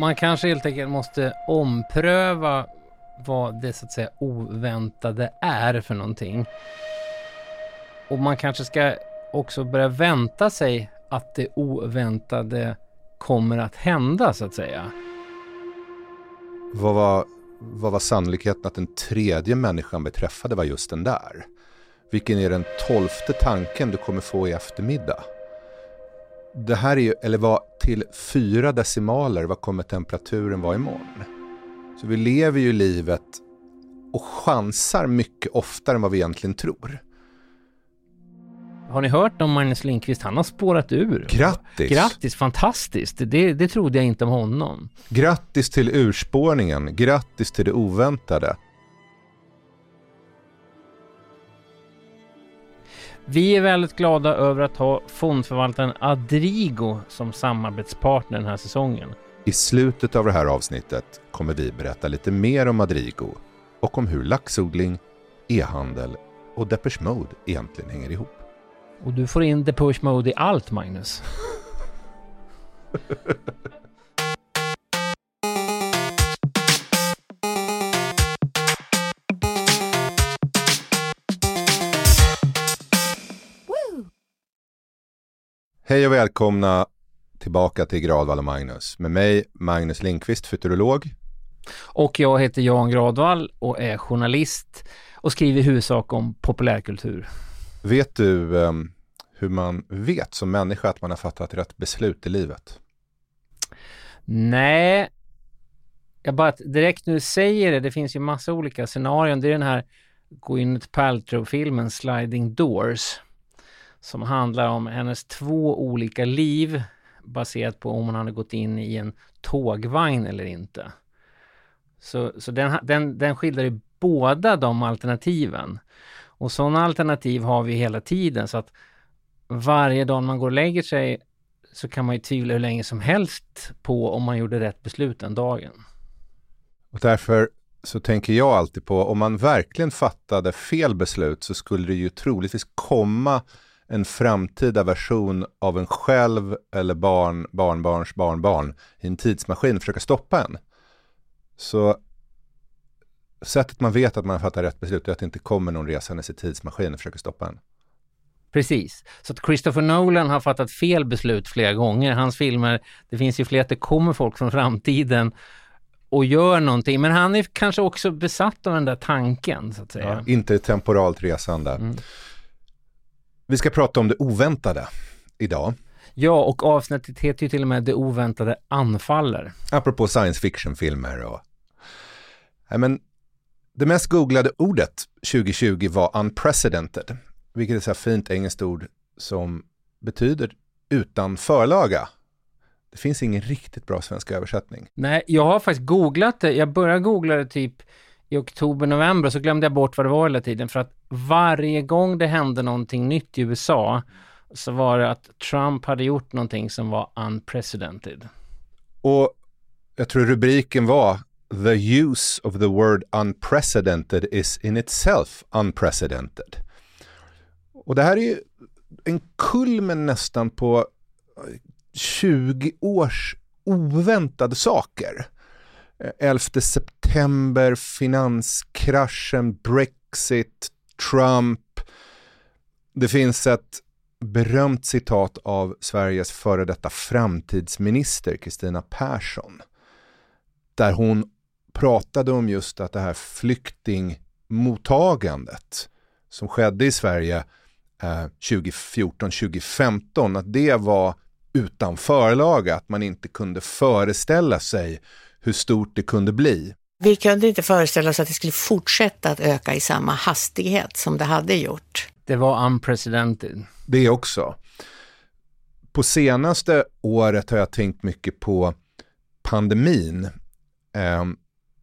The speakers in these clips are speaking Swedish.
man kanske helt enkelt måste ompröva vad det så att säga oväntade är för någonting. Och man kanske ska också börja vänta sig att det oväntade kommer att hända så att säga. Vad var, vad var sannolikheten att den tredje människan vi träffade var just den där? Vilken är den tolfte tanken du kommer få i eftermiddag? Det här är ju, eller vad till fyra decimaler, vad kommer temperaturen vara imorgon? Så vi lever ju livet och chansar mycket oftare än vad vi egentligen tror. Har ni hört om Magnus Lindqvist? Han har spårat ur. Grattis! Grattis, fantastiskt. Det, det trodde jag inte om honom. Grattis till urspårningen, grattis till det oväntade. Vi är väldigt glada över att ha fondförvaltaren Adrigo som samarbetspartner den här säsongen. I slutet av det här avsnittet kommer vi berätta lite mer om Adrigo och om hur laxodling, e-handel och Depeche Mode egentligen hänger ihop. Och du får in Depeche Mode i allt, Magnus. Hej och välkomna tillbaka till Gradvall och Magnus. Med mig Magnus Lindqvist, futurolog. Och jag heter Jan Gradvall och är journalist och skriver i huvudsak om populärkultur. Vet du um, hur man vet som människa att man har fattat rätt beslut i livet? Nej, jag bara direkt nu säger det, det finns ju massa olika scenarion. Det är den här Gwyneth Paltrow-filmen Sliding Doors som handlar om hennes två olika liv baserat på om hon hade gått in i en tågvagn eller inte. Så, så den, den, den skildrar ju båda de alternativen. Och sådana alternativ har vi hela tiden så att varje dag man går och lägger sig så kan man ju tvivla hur länge som helst på om man gjorde rätt beslut den dagen. Och därför så tänker jag alltid på om man verkligen fattade fel beslut så skulle det ju troligtvis komma en framtida version av en själv eller barn, barnbarns barnbarn i en tidsmaskin försöka stoppa en. Så sättet man vet att man har fattat rätt beslut är att det inte kommer någon resandes i tidsmaskin och försöker stoppa en. Precis, så att Christopher Nolan har fattat fel beslut flera gånger. Hans filmer, det finns ju fler att det kommer folk från framtiden och gör någonting. Men han är kanske också besatt av den där tanken så att säga. Ja, intertemporalt resande. Mm. Vi ska prata om det oväntade idag. Ja, och avsnittet heter ju till och med Det oväntade anfaller. Apropå science fiction-filmer och... Nej, men det mest googlade ordet 2020 var unprecedented, vilket är så fint engelskt ord som betyder utan förlaga. Det finns ingen riktigt bra svensk översättning. Nej, jag har faktiskt googlat det. Jag började googla det typ i oktober, november så glömde jag bort vad det var hela tiden för att varje gång det hände någonting nytt i USA så var det att Trump hade gjort någonting som var unprecedented. Och jag tror rubriken var The use of the word unprecedented is in itself unprecedented. Och det här är ju en kulmen nästan på 20 års oväntade saker. 11 september, finanskraschen, Brexit, Trump. Det finns ett berömt citat av Sveriges före detta framtidsminister Kristina Persson. Där hon pratade om just att det här flyktingmottagandet som skedde i Sverige eh, 2014-2015, att det var utan förlaga, att man inte kunde föreställa sig hur stort det kunde bli. Vi kunde inte föreställa oss att det skulle fortsätta att öka i samma hastighet som det hade gjort. Det var unprecedented. Det också. På senaste året har jag tänkt mycket på pandemin. Eh,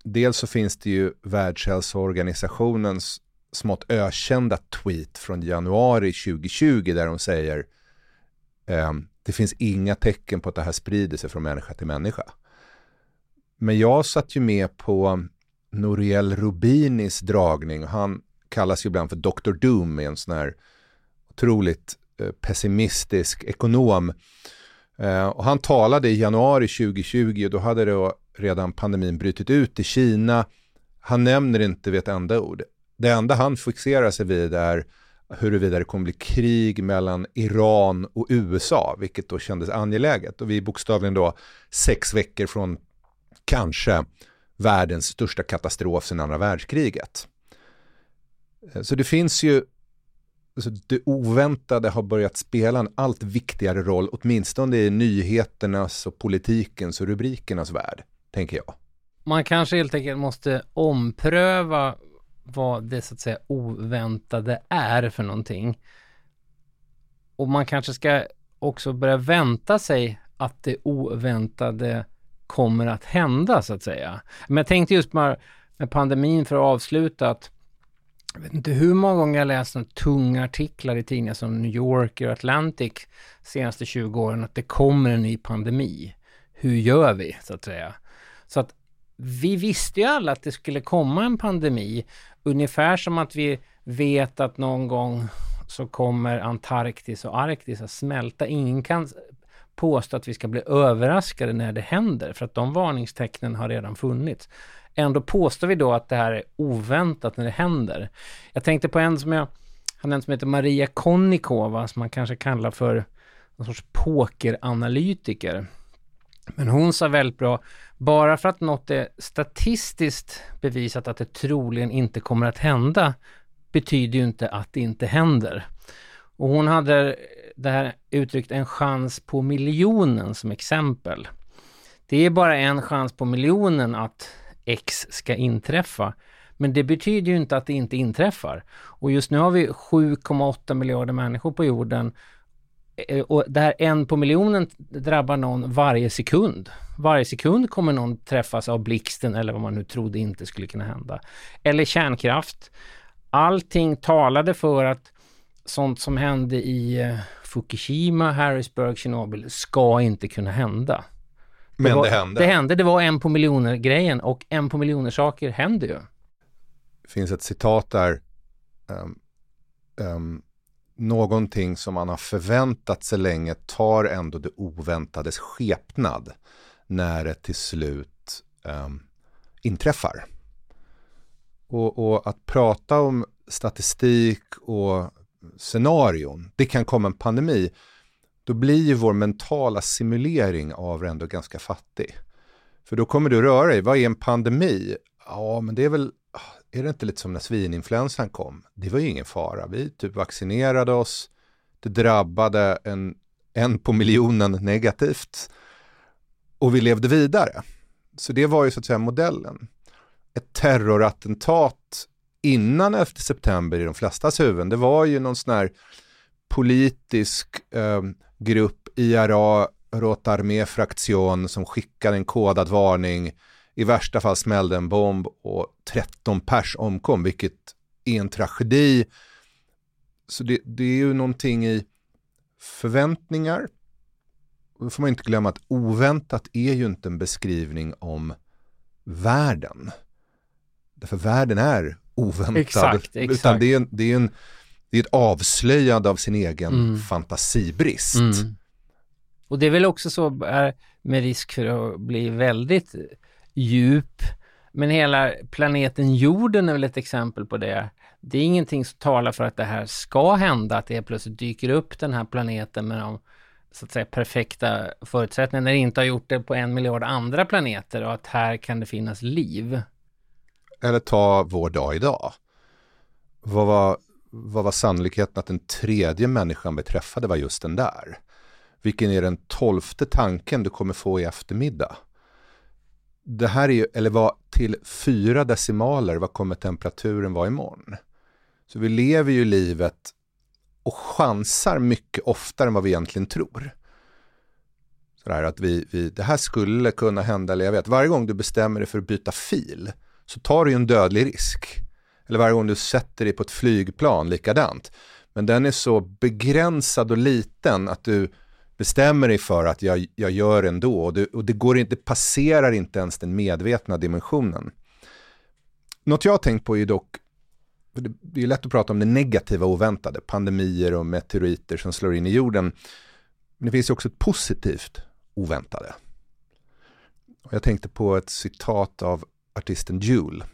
dels så finns det ju Världshälsoorganisationens smått ökända tweet från januari 2020 där de säger eh, det finns inga tecken på att det här sprider sig från människa till människa. Men jag satt ju med på Nouriel Rubinis dragning. Han kallas ju ibland för Dr. Doom, en sån här otroligt eh, pessimistisk ekonom eh, och han talade i januari 2020 och då hade då redan pandemin brutit ut i Kina. Han nämner inte vid ett enda ord. Det enda han fixerar sig vid är huruvida det kommer bli krig mellan Iran och USA, vilket då kändes angeläget. Och vi är bokstavligen då sex veckor från kanske världens största katastrof sedan andra världskriget. Eh, så det finns ju, alltså det oväntade har börjat spela en allt viktigare roll, åtminstone i nyheternas och politikens och rubrikernas värld, tänker jag. Man kanske helt enkelt måste ompröva vad det så att säga oväntade är för någonting. Och man kanske ska också börja vänta sig att det oväntade kommer att hända så att säga. Men jag tänkte just med, med pandemin för att avsluta att jag vet inte hur många gånger jag läst några tunga artiklar i tidningar som New Yorker och Atlantic senaste 20 åren att det kommer en ny pandemi. Hur gör vi så att säga? Så att vi visste ju alla att det skulle komma en pandemi, ungefär som att vi vet att någon gång så kommer Antarktis och Arktis att smälta. Ingen kan påstå att vi ska bli överraskade när det händer, för att de varningstecknen har redan funnits. Ändå påstår vi då att det här är oväntat när det händer. Jag tänkte på en som jag har nämnt som heter Maria Konnikova, som man kanske kallar för någon sorts pokeranalytiker. Men hon sa väldigt bra, bara för att något är statistiskt bevisat att det troligen inte kommer att hända, betyder ju inte att det inte händer. Och hon hade det här uttryckt en chans på miljonen som exempel. Det är bara en chans på miljonen att X ska inträffa. Men det betyder ju inte att det inte inträffar. Och just nu har vi 7,8 miljarder människor på jorden eh, och det här en på miljonen drabbar någon varje sekund. Varje sekund kommer någon träffas av blixten eller vad man nu trodde inte skulle kunna hända. Eller kärnkraft. Allting talade för att sånt som hände i eh, Fukushima, Harrisburg, Tjernobyl ska inte kunna hända. Men det, var, det hände. Det hände, det var en på miljoner grejen och en på miljoner saker händer ju. Det finns ett citat där um, um, någonting som man har förväntat sig länge tar ändå det oväntades skepnad när det till slut um, inträffar. Och, och, att prata om statistik och scenarion, det kan komma en pandemi, då blir ju vår mentala simulering av det ändå ganska fattig. För då kommer du röra dig, vad är en pandemi? Ja, men det är väl är det inte lite som när svininfluensan kom? Det var ju ingen fara. Vi typ vaccinerade oss. Det drabbade en, en på miljonen negativt. Och vi levde vidare. Så det var ju så att säga modellen. Ett terrorattentat innan 11 september i de flestas huvuden, det var ju någon sån här politisk eh, grupp, IRA, Rotarmé fraktion som skickade en kodad varning i värsta fall smällde en bomb och 13 pers omkom, vilket är en tragedi. Så det, det är ju någonting i förväntningar. Och då får man inte glömma att oväntat är ju inte en beskrivning om världen. Därför världen är oväntad. Exakt, exakt. Utan det är, det, är en, det är ett avslöjande av sin egen mm. fantasibrist. Mm. Och det är väl också så med risk för att bli väldigt djup. Men hela planeten jorden är väl ett exempel på det. Det är ingenting som talar för att det här ska hända, att det plötsligt dyker upp den här planeten med de så att säga perfekta förutsättningarna när det inte har gjort det på en miljard andra planeter och att här kan det finnas liv. Eller ta vår dag idag. Vad var, vad var sannolikheten att den tredje människan vi träffade var just den där? Vilken är den tolfte tanken du kommer få i eftermiddag? det här är ju, eller vad till fyra decimaler, vad kommer temperaturen vara imorgon? Så vi lever ju livet och chansar mycket oftare än vad vi egentligen tror. Sådär att vi, vi, det här skulle kunna hända, eller jag vet, varje gång du bestämmer dig för att byta fil så tar du ju en dödlig risk. Eller varje gång du sätter dig på ett flygplan, likadant. Men den är så begränsad och liten att du bestämmer dig för att jag, jag gör ändå och, det, och det, går det passerar inte ens den medvetna dimensionen. Något jag har tänkt på är dock, det är lätt att prata om det negativa och oväntade, pandemier och meteoriter som slår in i jorden. Men det finns ju också ett positivt oväntade. Och jag tänkte på ett citat av artisten Jule.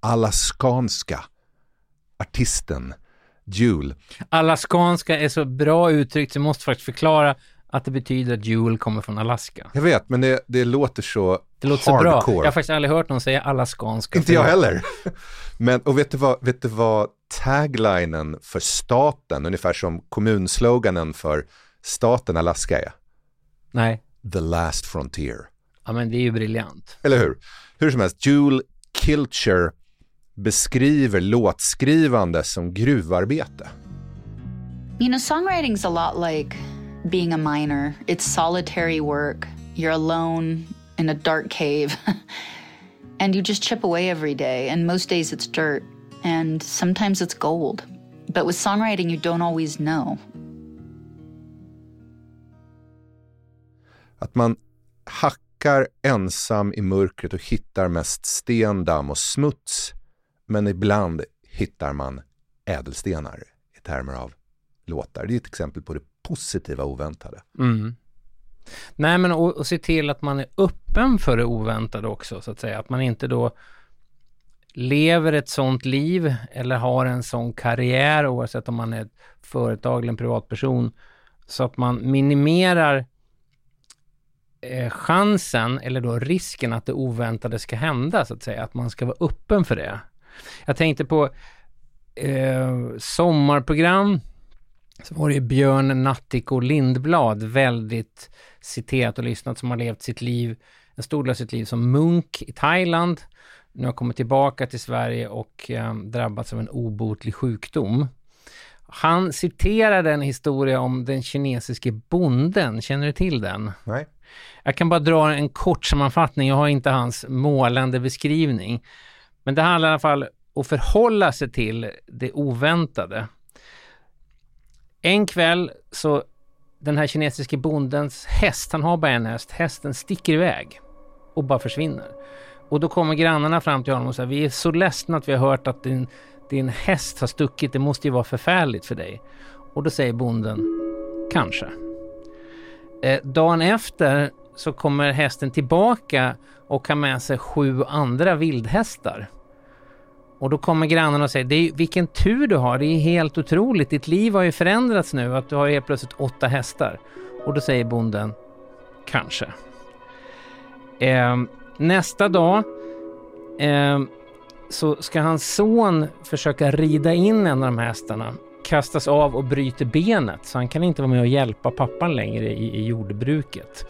Alaskanska artisten Jule. Alaskanska är så bra uttryckt så jag måste faktiskt förklara att det betyder att Jule kommer från Alaska. Jag vet, men det, det låter så Det låter hardcore. så bra. Jag har faktiskt aldrig hört någon säga alaskanska. Inte jag heller. Men, och vet du, vad, vet du vad taglinen för staten, ungefär som kommunsloganen för staten Alaska är? Nej. The last frontier. Ja, men det är ju briljant. Eller hur? Hur som helst, Jule Kilcher beskriver låtskrivande som gruvarbete. You know, songwriting's a lot like being a miner. It's solitary work. You're alone in a dark cave. and you just chip away every day. And most days it's dirt. And sometimes it's gold. But with songwriting, you don't always know. Att man hackar ensam i mörkret och hittar mest sten, damm och smuts. Men ibland hittar man ädelstenar i termer av låtar. Det är ett exempel på det positiva oväntade. Mm. Nej, men och, och se till att man är öppen för det oväntade också, så att säga. Att man inte då lever ett sånt liv eller har en sån karriär, oavsett om man är ett företag eller en privatperson, så att man minimerar eh, chansen eller då risken att det oväntade ska hända, så att säga. Att man ska vara öppen för det. Jag tänkte på eh, sommarprogram så var det ju Björn Nattiko Lindblad, väldigt citerat och lyssnat, som har levt sitt liv, en stor del av sitt liv som munk i Thailand. Nu har kommit tillbaka till Sverige och eh, drabbats av en obotlig sjukdom. Han citerade en historia om den kinesiske bonden. Känner du till den? Nej. Jag kan bara dra en kort sammanfattning. Jag har inte hans målande beskrivning. Men det handlar i alla fall om att förhålla sig till det oväntade. En kväll så den här kinesiske bondens häst, han har bara en häst, hästen sticker iväg och bara försvinner. Och då kommer grannarna fram till honom och säger vi är så ledsna att vi har hört att din, din häst har stuckit, det måste ju vara förfärligt för dig. Och då säger bonden, kanske. Eh, dagen efter så kommer hästen tillbaka och har med sig sju andra vildhästar. Och då kommer grannarna och säger, det är, vilken tur du har, det är helt otroligt, ditt liv har ju förändrats nu, att du har helt plötsligt åtta hästar. Och då säger bonden, kanske. Eh, nästa dag eh, så ska hans son försöka rida in en av de här hästarna, kastas av och bryter benet, så han kan inte vara med och hjälpa pappan längre i, i jordbruket.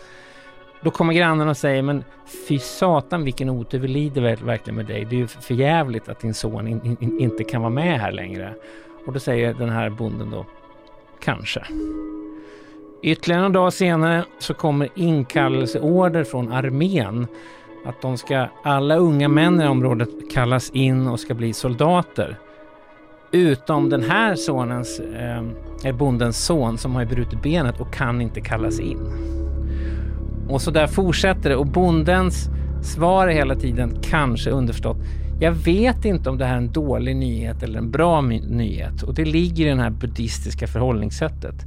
Då kommer grannen och säger, men fy satan vilken otur, vi lider verkligen med dig. Det är ju för jävligt att din son in, in, inte kan vara med här längre. Och då säger den här bonden då, kanske. Ytterligare några dagar senare så kommer inkallelseorder från armén att de ska, alla unga män i området kallas in och ska bli soldater. Utom den här sonens, eh, bondens son som har brutit benet och kan inte kallas in. Och så där fortsätter det och bondens svar är hela tiden kanske underförstått. Jag vet inte om det här är en dålig nyhet eller en bra nyhet och det ligger i det här buddhistiska förhållningssättet.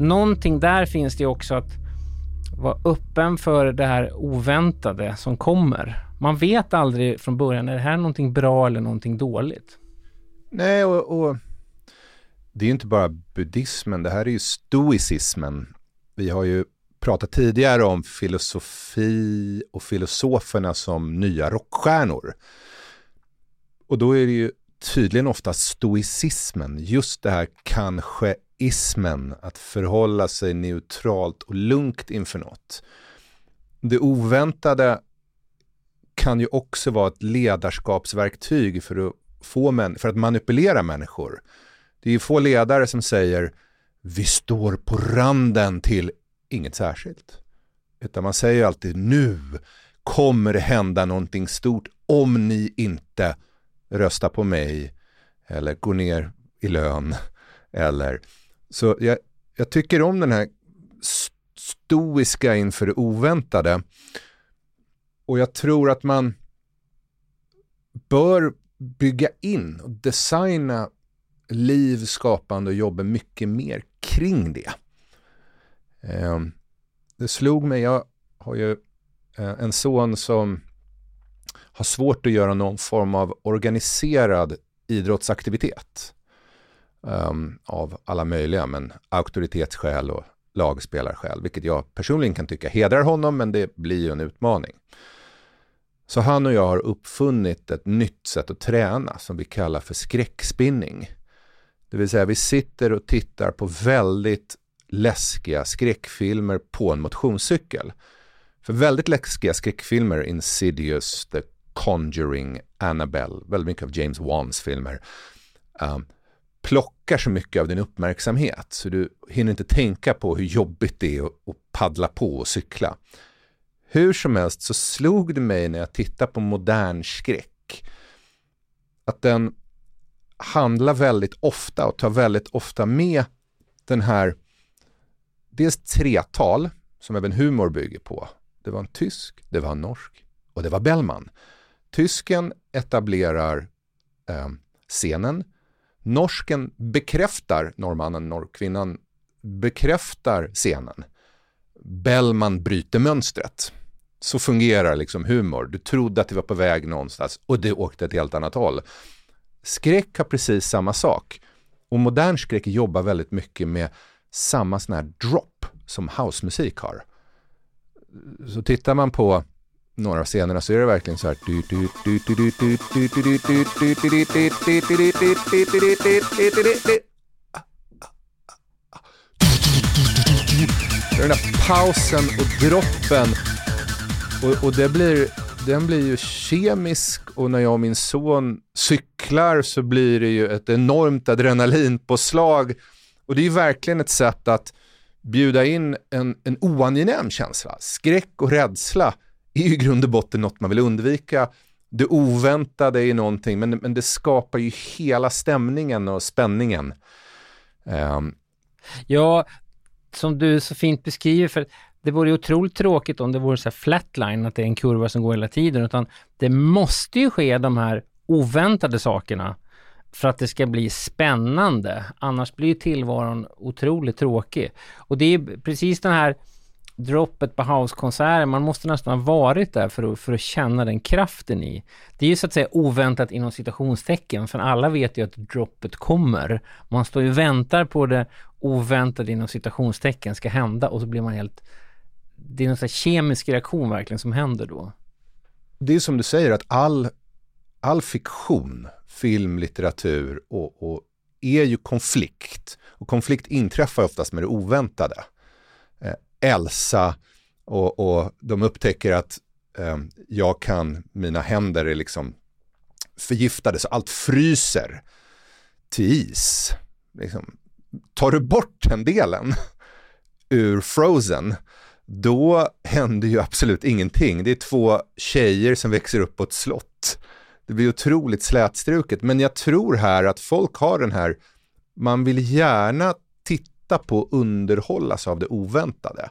Någonting där finns det också att vara öppen för det här oväntade som kommer. Man vet aldrig från början, är det här någonting bra eller någonting dåligt? Nej, och, och det är ju inte bara buddhismen, det här är ju stoicismen. Vi har ju pratat tidigare om filosofi och filosoferna som nya rockstjärnor. Och då är det ju tydligen ofta stoicismen, just det här kanske-ismen, att förhålla sig neutralt och lugnt inför något. Det oväntade kan ju också vara ett ledarskapsverktyg för att, få män, för att manipulera människor. Det är ju få ledare som säger vi står på randen till inget särskilt. Utan man säger alltid nu kommer det hända någonting stort om ni inte röstar på mig eller går ner i lön. Eller, så jag, jag tycker om den här stoiska inför det oväntade. Och jag tror att man bör bygga in och designa liv, skapande och jobba mycket mer kring det. Ehm, det slog mig, jag har ju eh, en son som har svårt att göra någon form av organiserad idrottsaktivitet. Um, av alla möjliga, men auktoritetsskäl och lagspelarskäl, vilket jag personligen kan tycka hedrar honom, men det blir ju en utmaning. Så han och jag har uppfunnit ett nytt sätt att träna som vi kallar för skräckspinning. Det vill säga vi sitter och tittar på väldigt läskiga skräckfilmer på en motionscykel. För väldigt läskiga skräckfilmer, Insidious, The Conjuring, Annabelle, väldigt mycket av James Wans filmer, um, plockar så mycket av din uppmärksamhet så du hinner inte tänka på hur jobbigt det är att, att paddla på och cykla. Hur som helst så slog det mig när jag tittar på modern skräck att den handlar väldigt ofta och tar väldigt ofta med den här dels tretal som även humor bygger på. Det var en tysk, det var en norsk och det var Bellman. Tysken etablerar eh, scenen. Norsken bekräftar, norrmannen, norrkvinnan bekräftar scenen. Bellman bryter mönstret. Så fungerar liksom humor. Du trodde att det var på väg någonstans och det åkte ett helt annat håll. Skräck har precis samma sak. Och modern skräck jobbar väldigt mycket med samma sån här drop som housemusik har. Så tittar man på några av scenerna så är det verkligen så här. Den där pausen och droppen och, och det blir, den blir ju kemisk och när jag och min son cyklar så blir det ju ett enormt adrenalinpåslag och det är ju verkligen ett sätt att bjuda in en, en oangenäm känsla. Skräck och rädsla är ju i grund och botten något man vill undvika. Det oväntade är någonting, men, men det skapar ju hela stämningen och spänningen. Um. Ja, som du så fint beskriver, för det vore ju otroligt tråkigt om det vore så här flatline, att det är en kurva som går hela tiden, utan det måste ju ske de här oväntade sakerna för att det ska bli spännande. Annars blir tillvaron otroligt tråkig. Och det är precis den här droppet på housekonserten, man måste nästan ha varit där för att, för att känna den kraften i. Det är ju så att säga oväntat inom citationstecken, för alla vet ju att droppet kommer. Man står ju och väntar på det oväntade inom citationstecken ska hända och så blir man helt... Det är en kemisk reaktion verkligen som händer då. Det är som du säger att all, all fiktion, film, litteratur och, och är ju konflikt. Och konflikt inträffar oftast med det oväntade. Eh, Elsa och, och de upptäcker att eh, jag kan, mina händer är liksom förgiftade så allt fryser till is. Liksom, tar du bort den delen ur Frozen, då händer ju absolut ingenting. Det är två tjejer som växer upp på ett slott. Det blir otroligt slätstruket, men jag tror här att folk har den här, man vill gärna titta på och underhållas av det oväntade.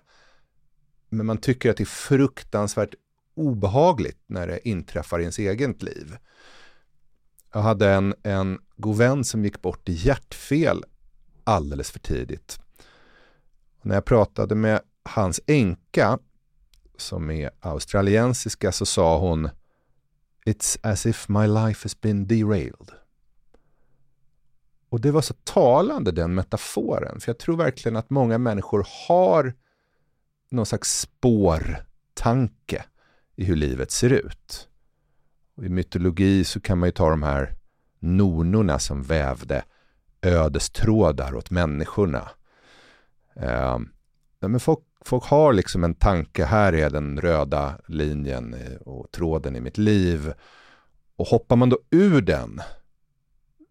Men man tycker att det är fruktansvärt obehagligt när det inträffar i ens eget liv. Jag hade en, en god vän som gick bort i hjärtfel alldeles för tidigt. Och när jag pratade med hans änka, som är australiensiska, så sa hon It's as if my life has been derailed. Och det var så talande den metaforen, för jag tror verkligen att många människor har någon slags spårtanke i hur livet ser ut. Och I mytologi så kan man ju ta de här nornorna som vävde ödestrådar åt människorna. Ehm, men folk, folk har liksom en tanke, här är den röda linjen och tråden i mitt liv. Och hoppar man då ur den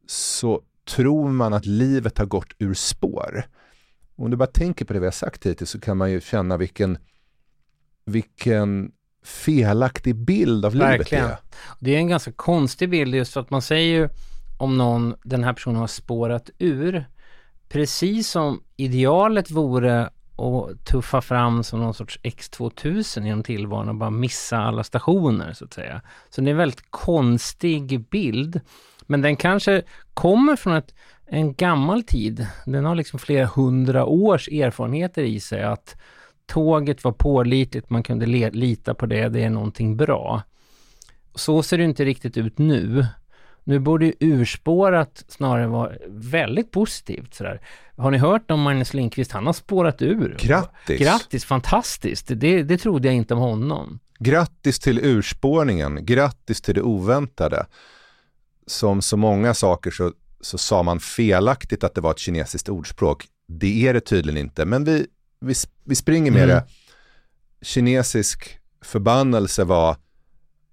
så tror man att livet har gått ur spår. Om du bara tänker på det vi har sagt hittills så kan man ju känna vilken, vilken felaktig bild av Verkligen. livet det är. Det är en ganska konstig bild just för att man säger ju om någon, den här personen har spårat ur, precis som idealet vore och tuffa fram som någon sorts X2000 genom tillvaron och bara missa alla stationer så att säga. Så det är en väldigt konstig bild. Men den kanske kommer från ett en gammal tid. Den har liksom flera hundra års erfarenheter i sig att tåget var pålitligt, man kunde lita på det, det är någonting bra. Så ser det inte riktigt ut nu. Nu borde ju urspårat snarare vara väldigt positivt sådär. Har ni hört om Magnus Lindqvist? Han har spårat ur. Grattis! Grattis, fantastiskt! Det, det trodde jag inte om honom. Grattis till urspårningen, grattis till det oväntade. Som så många saker så, så sa man felaktigt att det var ett kinesiskt ordspråk. Det är det tydligen inte, men vi, vi, vi springer med mm. det. Kinesisk förbannelse var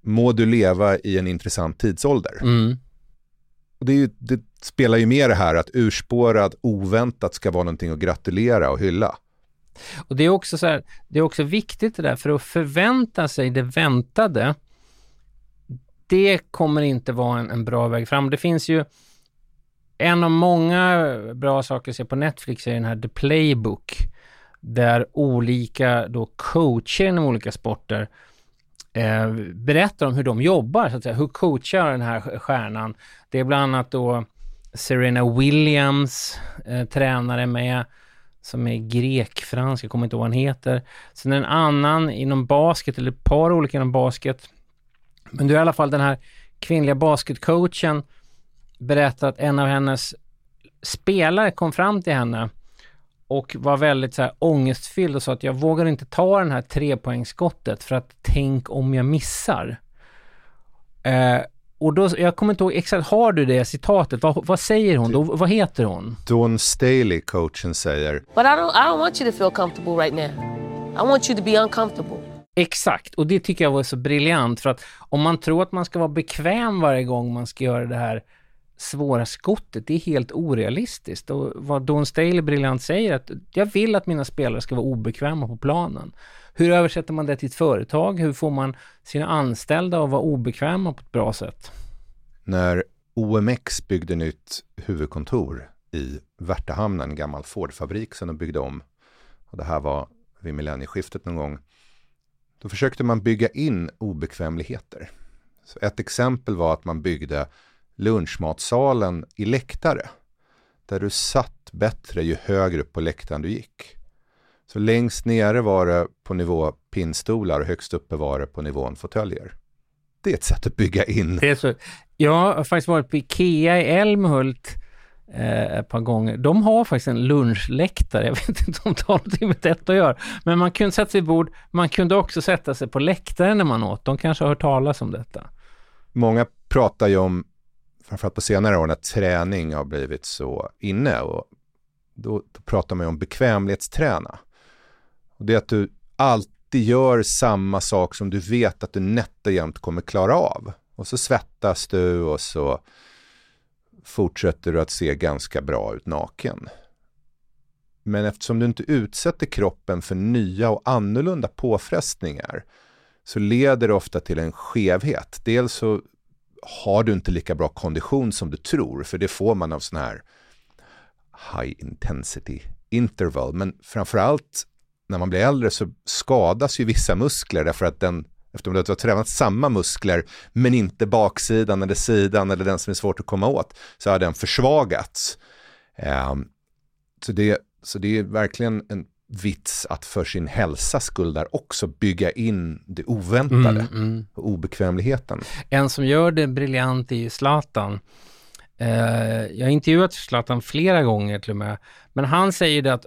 må du leva i en intressant tidsålder. Mm. Och det, ju, det, spelar ju med det här att urspårad, oväntat ska vara någonting att gratulera och hylla. Och det är också så här, det är också viktigt det där, för att förvänta sig det väntade, det kommer inte vara en, en bra väg fram. Det finns ju en av många bra saker att se på Netflix är den här The Playbook, där olika då coacher inom olika sporter eh, berättar om hur de jobbar, så att säga. hur coachar den här stjärnan. Det är bland annat då Serena Williams, eh, tränare med, som är grek-fransk, jag kommer inte ihåg vad han heter. Sen en annan inom basket, eller ett par olika inom basket. Men du i alla fall den här kvinnliga basketcoachen berättar att en av hennes spelare kom fram till henne och var väldigt så här ångestfylld och sa att jag vågar inte ta den här trepoängsskottet för att tänk om jag missar. Eh, och då, jag kommer inte ihåg exakt, har du det citatet? Vad, vad säger hon då? Vad heter hon? Dawn Staley, coachen, säger But I don't, I don't want you to feel comfortable right now. I want you to be uncomfortable. Exakt, och det tycker jag var så briljant för att om man tror att man ska vara bekväm varje gång man ska göra det här svåra skottet, det är helt orealistiskt. Och vad Don Staley briljant säger att jag vill att mina spelare ska vara obekväma på planen. Hur översätter man det till ett företag? Hur får man sina anställda att vara obekväma på ett bra sätt? När OMX byggde nytt huvudkontor i Värtahamnen, en gammal Ford-fabrik som de byggde om, och det här var vid millennieskiftet någon gång, då försökte man bygga in obekvämligheter. Så ett exempel var att man byggde lunchmatsalen i läktare. Där du satt bättre ju högre upp på läktaren du gick. Så längst nere var det på nivå pinnstolar och högst uppe var det på nivån fåtöljer. Det är ett sätt att bygga in. Det är så. Jag har faktiskt varit på Ikea i Älmhult eh, ett par gånger. De har faktiskt en lunchläktare. Jag vet inte om det har någonting med detta att göra. Men man kunde sätta sig i bord. Man kunde också sätta sig på läktaren när man åt. De kanske har hört talas om detta. Många pratar ju om framförallt på senare år när träning har blivit så inne och då, då pratar man ju om bekvämlighetsträna. Och det är att du alltid gör samma sak som du vet att du nätt och jämt kommer klara av. Och så svettas du och så fortsätter du att se ganska bra ut naken. Men eftersom du inte utsätter kroppen för nya och annorlunda påfrestningar så leder det ofta till en skevhet. Dels så har du inte lika bra kondition som du tror, för det får man av sån här high intensity interval. Men framförallt när man blir äldre så skadas ju vissa muskler därför att den, eftersom du har tränat samma muskler men inte baksidan eller sidan eller den som är svårt att komma åt, så har den försvagats. Um, så, det, så det är verkligen en vits att för sin hälsas skull där också bygga in det oväntade mm, mm. och obekvämligheten. En som gör det briljant är ju Zlatan. Eh, jag har intervjuat Zlatan flera gånger till och med, men han säger det att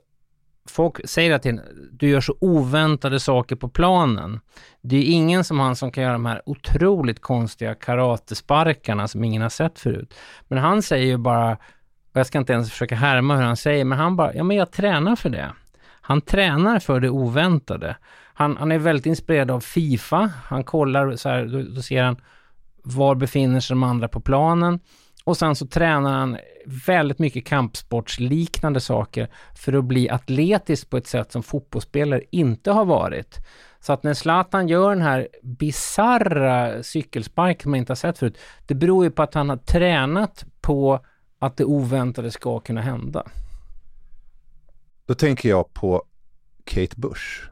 folk säger att du gör så oväntade saker på planen. Det är ingen som han som kan göra de här otroligt konstiga karatesparkarna som ingen har sett förut. Men han säger ju bara, och jag ska inte ens försöka härma hur han säger, men han bara, ja men jag tränar för det. Han tränar för det oväntade. Han, han är väldigt inspirerad av Fifa. Han kollar så här, då, då ser han var befinner sig de andra på planen. Och sen så tränar han väldigt mycket kampsportsliknande saker för att bli atletisk på ett sätt som fotbollsspelare inte har varit. Så att när Zlatan gör den här bizarra cykelsparken man inte har sett förut, det beror ju på att han har tränat på att det oväntade ska kunna hända. Då tänker jag på Kate Bush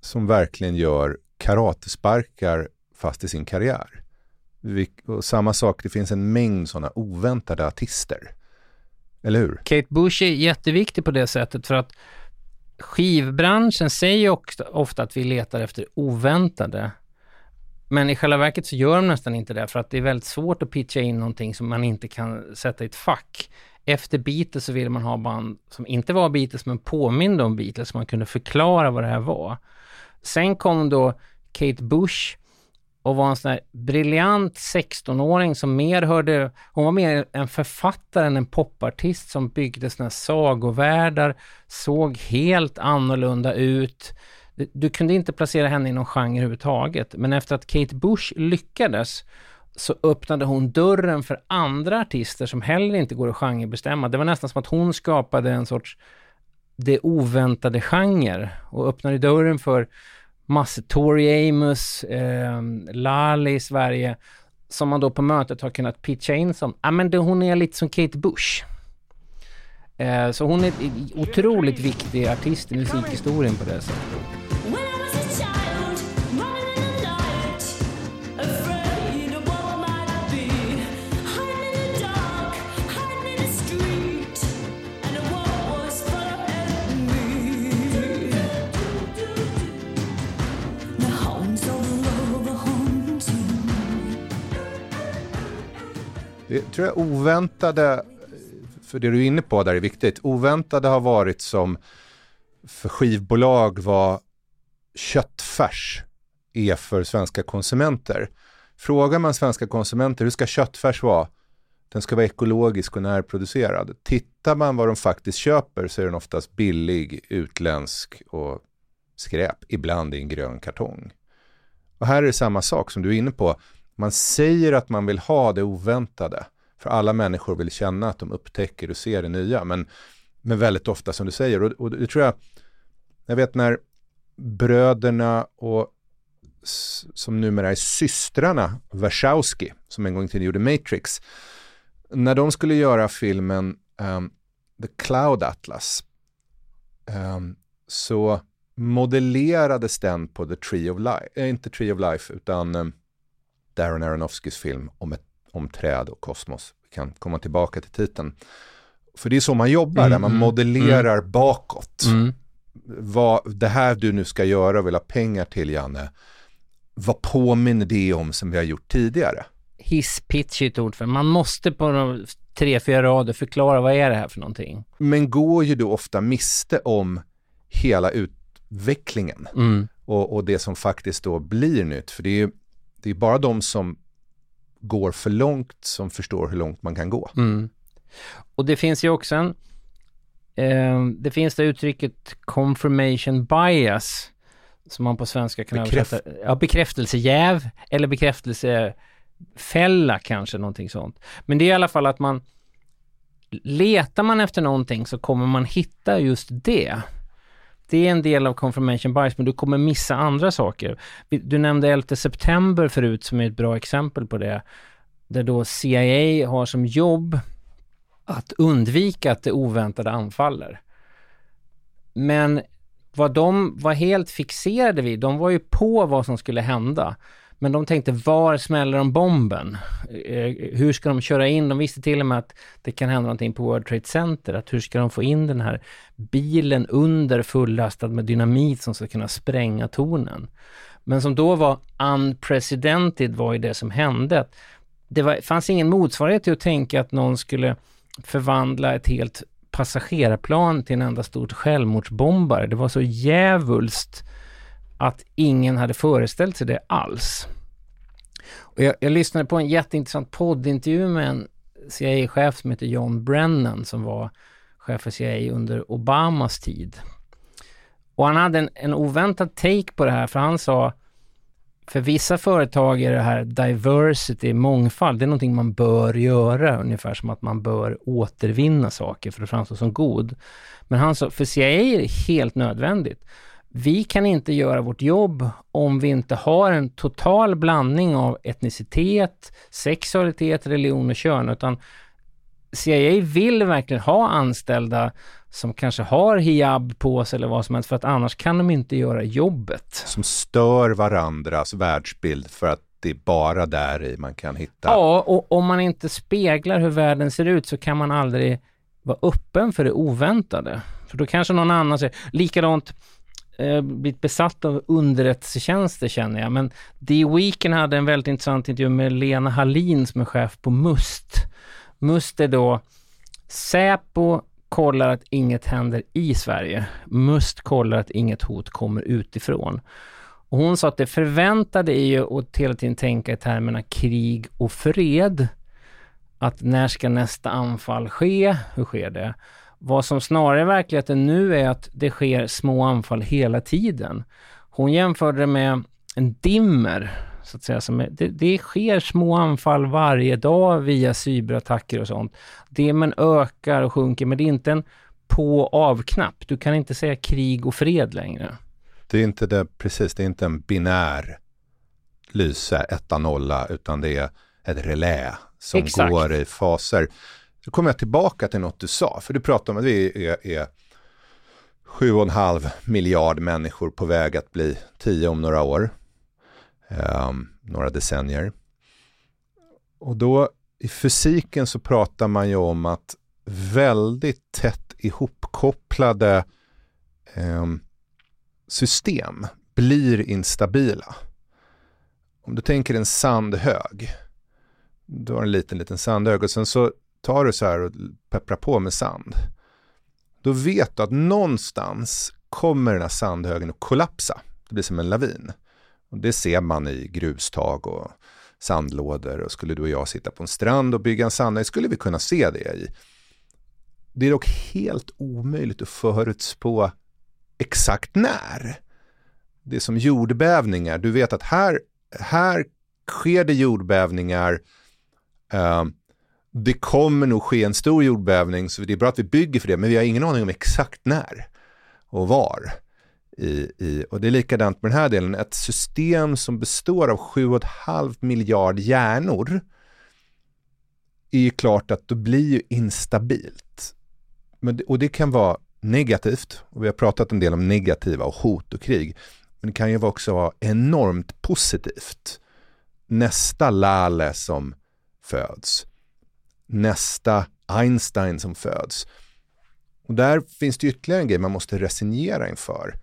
som verkligen gör karatesparkar fast i sin karriär. Och samma sak, det finns en mängd sådana oväntade artister. Eller hur? Kate Bush är jätteviktig på det sättet för att skivbranschen säger också ofta att vi letar efter oväntade. Men i själva verket så gör de nästan inte det för att det är väldigt svårt att pitcha in någonting som man inte kan sätta i ett fack. Efter Beatles så ville man ha band som inte var Beatles men påminde om Beatles, så man kunde förklara vad det här var. Sen kom då Kate Bush och var en sån här briljant 16-åring som mer hörde, hon var mer en författare än en popartist som byggde såna här sagovärldar, såg helt annorlunda ut. Du kunde inte placera henne i någon genre överhuvudtaget, men efter att Kate Bush lyckades så öppnade hon dörren för andra artister som heller inte går att genrebestämma. Det var nästan som att hon skapade en sorts det oväntade genre och öppnade dörren för massor, Tori Amos, eh, Lali i Sverige, som man då på mötet har kunnat pitcha in som, ja ah, men det, hon är lite som Kate Bush. Eh, så hon är en otroligt viktig artist i musikhistorien på det sättet. Det tror jag oväntade, för det du är inne på där är viktigt, oväntade har varit som för skivbolag var köttfärs är för svenska konsumenter. Frågar man svenska konsumenter hur ska köttfärs vara? Den ska vara ekologisk och närproducerad. Tittar man vad de faktiskt köper så är den oftast billig, utländsk och skräp, ibland i en grön kartong. Och här är det samma sak som du är inne på. Man säger att man vill ha det oväntade. För alla människor vill känna att de upptäcker och ser det nya. Men, men väldigt ofta som du säger. Och, och det tror jag, jag vet när bröderna och som numera är systrarna Wachowski, som en gång i tiden gjorde Matrix, när de skulle göra filmen um, The Cloud Atlas um, så modellerades den på The Tree of Life, äh, inte Tree of Life utan um, Darren Aronofskys film om, ett, om träd och kosmos. Vi kan komma tillbaka till titeln. För det är så man jobbar, mm, där man mm, modellerar mm. bakåt. Mm. Vad, det här du nu ska göra och vill ha pengar till, Janne, vad påminner det om som vi har gjort tidigare? Hisspitch är ett ord för Man måste på tre, fyra rader förklara vad är det här för någonting. Men går ju då ofta miste om hela utvecklingen mm. och, och, det som faktiskt då blir nytt. För det är ju det är bara de som går för långt som förstår hur långt man kan gå. Mm. Och det finns ju också en, eh, det finns det uttrycket confirmation bias som man på svenska kan Bekräft översätta, ja bekräftelsejäv eller bekräftelsefälla kanske någonting sånt. Men det är i alla fall att man letar man efter någonting så kommer man hitta just det det är en del av confirmation bias, men du kommer missa andra saker. Du nämnde 11 september förut som är ett bra exempel på det. Där då CIA har som jobb att undvika att det oväntade anfaller. Men vad de var helt fixerade vid, de var ju på vad som skulle hända. Men de tänkte, var smäller de bomben? Eh, hur ska de köra in? De visste till och med att det kan hända någonting på World Trade Center. Att hur ska de få in den här bilen under fullastad med dynamit som ska kunna spränga tornen? Men som då var unprecedented var ju det som hände. Det var, fanns ingen motsvarighet till att tänka att någon skulle förvandla ett helt passagerarplan till en enda stort självmordsbombare. Det var så djävulskt att ingen hade föreställt sig det alls. Och jag, jag lyssnade på en jätteintressant poddintervju med en CIA-chef som heter John Brennan som var chef för CIA under Obamas tid. Och han hade en, en oväntad take på det här för han sa för vissa företag är det här diversity, mångfald, det är någonting man bör göra, ungefär som att man bör återvinna saker för att framstå som god. Men han sa, för CIA är det helt nödvändigt vi kan inte göra vårt jobb om vi inte har en total blandning av etnicitet, sexualitet, religion och kön, utan CIA vill verkligen ha anställda som kanske har hijab på sig eller vad som helst, för att annars kan de inte göra jobbet. Som stör varandras världsbild för att det är bara där i man kan hitta... Ja, och om man inte speglar hur världen ser ut så kan man aldrig vara öppen för det oväntade. För då kanske någon annan säger, likadant eh, blivit besatt av underrättelsetjänster känner jag. Men The Weeknd hade en väldigt intressant intervju med Lena Hallin som är chef på MUST. MUST är då Säpo kollar att inget händer i Sverige. MUST kollar att inget hot kommer utifrån. Och hon sa att det förväntade är ju att hela tiden tänka i termerna krig och fred. Att när ska nästa anfall ske? Hur sker det? Vad som snarare är verkligheten nu är att det sker små anfall hela tiden. Hon jämförde det med en dimmer, så att säga. Som det, det sker små anfall varje dag via cyberattacker och sånt. Dimmen ökar och sjunker, men det är inte en på och av-knapp. Du kan inte säga krig och fred längre. Det är inte det, precis, det är inte en binär lyse, etta, nolla, utan det är ett relä som Exakt. går i faser. Då kommer jag tillbaka till något du sa, för du pratade om att vi är, är 7,5 miljard människor på väg att bli 10 om några år, um, några decennier. Och då i fysiken så pratar man ju om att väldigt tätt ihopkopplade um, system blir instabila. Om du tänker en sandhög, du har en liten, liten sandhög och sen så tar du så här och pepprar på med sand. Då vet du att någonstans kommer den här sandhögen att kollapsa. Det blir som en lavin. Och det ser man i grustag och sandlådor. Och skulle du och jag sitta på en strand och bygga en sandhög skulle vi kunna se det i. Det är dock helt omöjligt att förutspå exakt när. Det är som jordbävningar. Du vet att här, här sker det jordbävningar. eh, det kommer nog ske en stor jordbävning så det är bra att vi bygger för det men vi har ingen aning om exakt när och var. I, i, och det är likadant med den här delen, ett system som består av 7,5 miljard hjärnor är ju klart att då blir ju instabilt. Men, och det kan vara negativt, och vi har pratat en del om negativa och hot och krig, men det kan ju också vara enormt positivt. Nästa Lale som föds, nästa Einstein som föds. Och där finns det ytterligare en grej man måste resignera inför.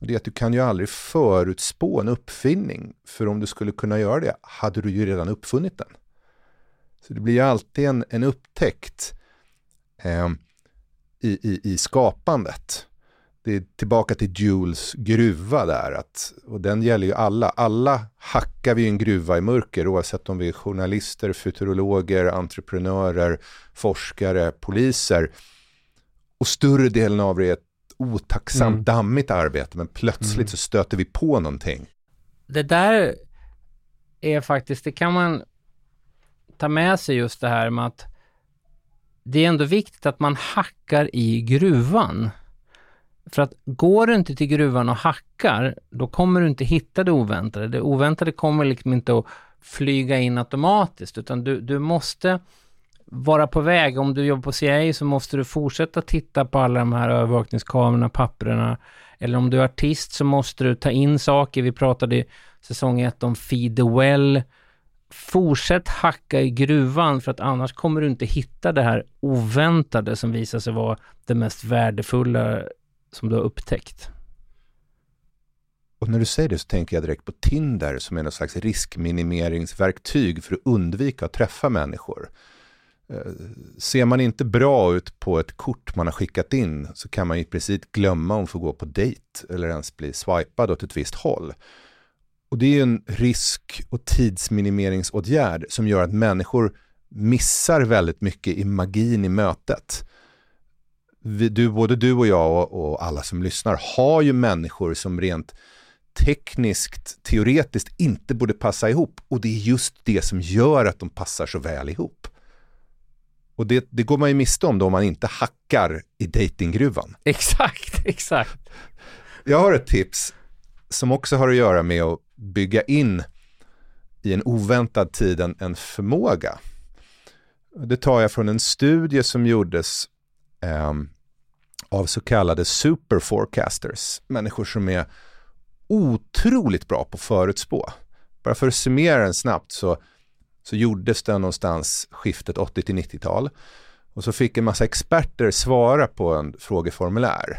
Och det är att du kan ju aldrig förutspå en uppfinning, för om du skulle kunna göra det hade du ju redan uppfunnit den. Så det blir ju alltid en, en upptäckt eh, i, i, i skapandet. Det är tillbaka till Jules gruva där, att, och den gäller ju alla. Alla hackar vi en gruva i mörker, oavsett om vi är journalister, futurologer, entreprenörer, forskare, poliser. Och större delen av det är ett otacksamt, Mm. dammigt arbete, men plötsligt Mm. så stöter vi på någonting. Det där är faktiskt, det kan man ta med sig just det här med att det är ändå viktigt att man hackar i gruvan. För att går du inte till gruvan och hackar, då kommer du inte hitta det oväntade. Det oväntade kommer liksom inte att flyga in automatiskt, utan du, du måste vara på väg. Om du jobbar på CIA så måste du fortsätta titta på alla de här övervakningskamerorna, papperna. Eller om du är artist så måste du ta in saker. Vi pratade i säsong ett om Feed the Well. Fortsätt hacka i gruvan för att annars kommer du inte hitta det här oväntade som visar sig vara det mest värdefulla som du har upptäckt. Och när du säger det så tänker jag direkt på Tinder som är någon slags riskminimeringsverktyg för att undvika att träffa människor. Eh, ser man inte bra ut på ett kort man har skickat in så kan man i princip glömma om att få gå på dejt eller ens bli swipad åt ett visst håll. Och det är ju en risk och tidsminimeringsåtgärd som gör att människor missar väldigt mycket i magin i mötet. Vi, du, både du och jag och, och alla som lyssnar har ju människor som rent tekniskt, teoretiskt inte borde passa ihop. Och det är just det som gör att de passar så väl ihop. Och det, det går man ju miste om då om man inte hackar i datinggruvan. Exakt, exakt. Jag har ett tips som också har att göra med att bygga in i en oväntad tid en, en förmåga. Det tar jag från en studie som gjordes ehm, av så kallade superforecasters, människor som är otroligt bra på att förutspå. Bara för att summera den snabbt så, så gjordes den någonstans skiftet 80 till 90-tal. Och så fick en massa experter svara på en frågeformulär.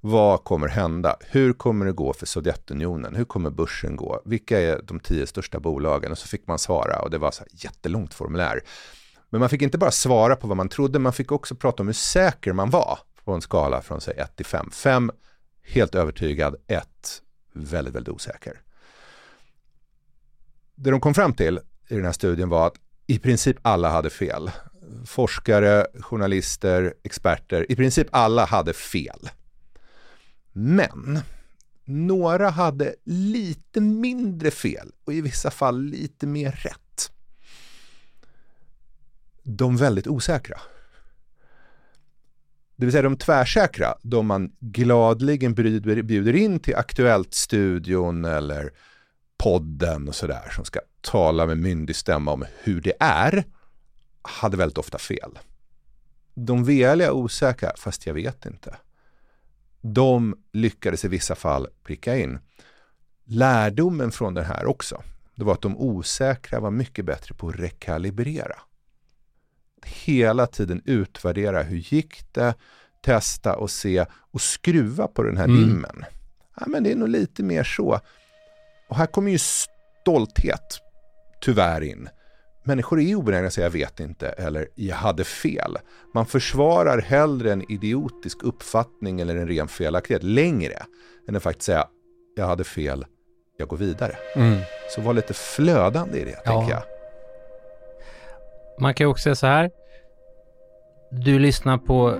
Vad kommer hända? Hur kommer det gå för Sovjetunionen? Hur kommer börsen gå? Vilka är de tio största bolagen? Och så fick man svara och det var så här jättelångt formulär. Men man fick inte bara svara på vad man trodde, man fick också prata om hur säker man var på en skala från säg 1 till 5. 5 helt övertygad, 1 väldigt, väldigt osäker. Det de kom fram till i den här studien var att i princip alla hade fel. Forskare, journalister, experter, i princip alla hade fel. Men några hade lite mindre fel och i vissa fall lite mer rätt. De väldigt osäkra. Det vill säga de tvärsäkra, de man gladligen bjuder in till Aktuellt-studion eller podden och sådär som ska tala med myndig stämma om hur det är, hade väldigt ofta fel. De veliga osäkra, fast jag vet inte. De lyckades i vissa fall pricka in. Lärdomen från det här också, det var att de osäkra var mycket bättre på att rekalibrera. Hela tiden utvärdera, hur gick det? Testa och se och skruva på den här mm. dimmen. Ja, men det är nog lite mer så. Och här kommer ju stolthet tyvärr in. Människor är obenägna att säga jag vet inte eller jag hade fel. Man försvarar hellre en idiotisk uppfattning eller en ren felaktighet längre än att faktiskt säga jag hade fel, jag går vidare. Mm. Så var lite flödande i det, ja. tänker jag. Man kan ju också säga så här. Du lyssnar på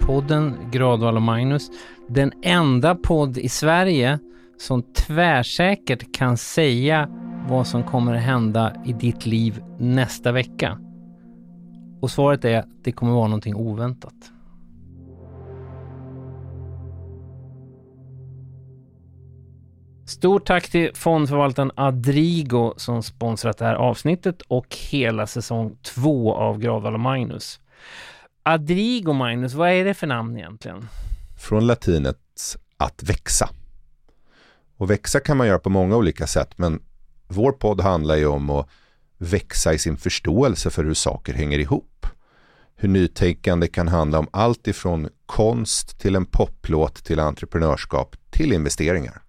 podden Gradval och Magnus. Den enda podd i Sverige som tvärsäkert kan säga vad som kommer att hända i ditt liv nästa vecka? Och svaret är att det kommer vara någonting oväntat. Stort tack till fondförvaltaren Adrigo som sponsrat det här avsnittet och hela säsong två av Gravdal och Magnus. Adrigo Magnus, vad är det för namn egentligen? Från latinet att växa. Och växa kan man göra på många olika sätt, men vår podd handlar ju om att växa i sin förståelse för hur saker hänger ihop. Hur nytänkande kan handla om allt ifrån konst till en poplåt till entreprenörskap till investeringar.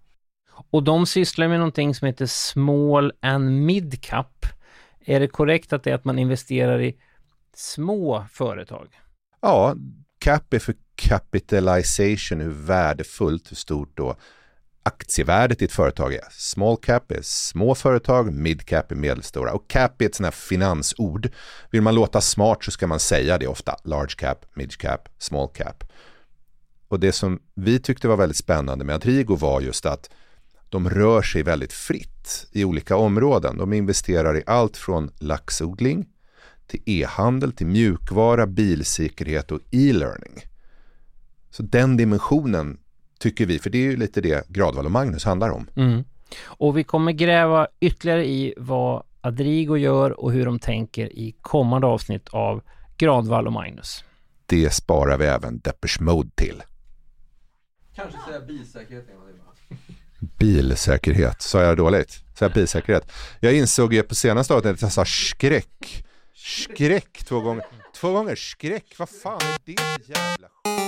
Och de sysslar med någonting som heter small and mid cap. Är det korrekt att det är att man investerar i små företag? Ja, cap är för capitalization, hur värdefullt, hur stort då aktievärdet i ett företag är. Small cap är små företag, mid cap är medelstora och cap är ett sånt här finansord. Vill man låta smart så ska man säga det ofta. Large cap, mid cap, small cap. Och det som vi tyckte var väldigt spännande med Adrigo var just att de rör sig väldigt fritt i olika områden. De investerar i allt från laxodling till e-handel, till mjukvara, bilsäkerhet och e-learning. Så den dimensionen tycker vi, för det är ju lite det Gradvall och Magnus handlar om. Mm. Och vi kommer gräva ytterligare i vad Adrigo gör och hur de tänker i kommande avsnitt av Gradvall och Magnus. Det sparar vi även Depeche Mode till. Kanske säga bilsäkerhet en gång Bilsäkerhet, sa jag dåligt? Sa jag bilsäkerhet? Jag insåg ju på senaste avsnittet att jag sa skräck. Skräck två gånger. Två gånger skräck, vad fan är det jävla skit?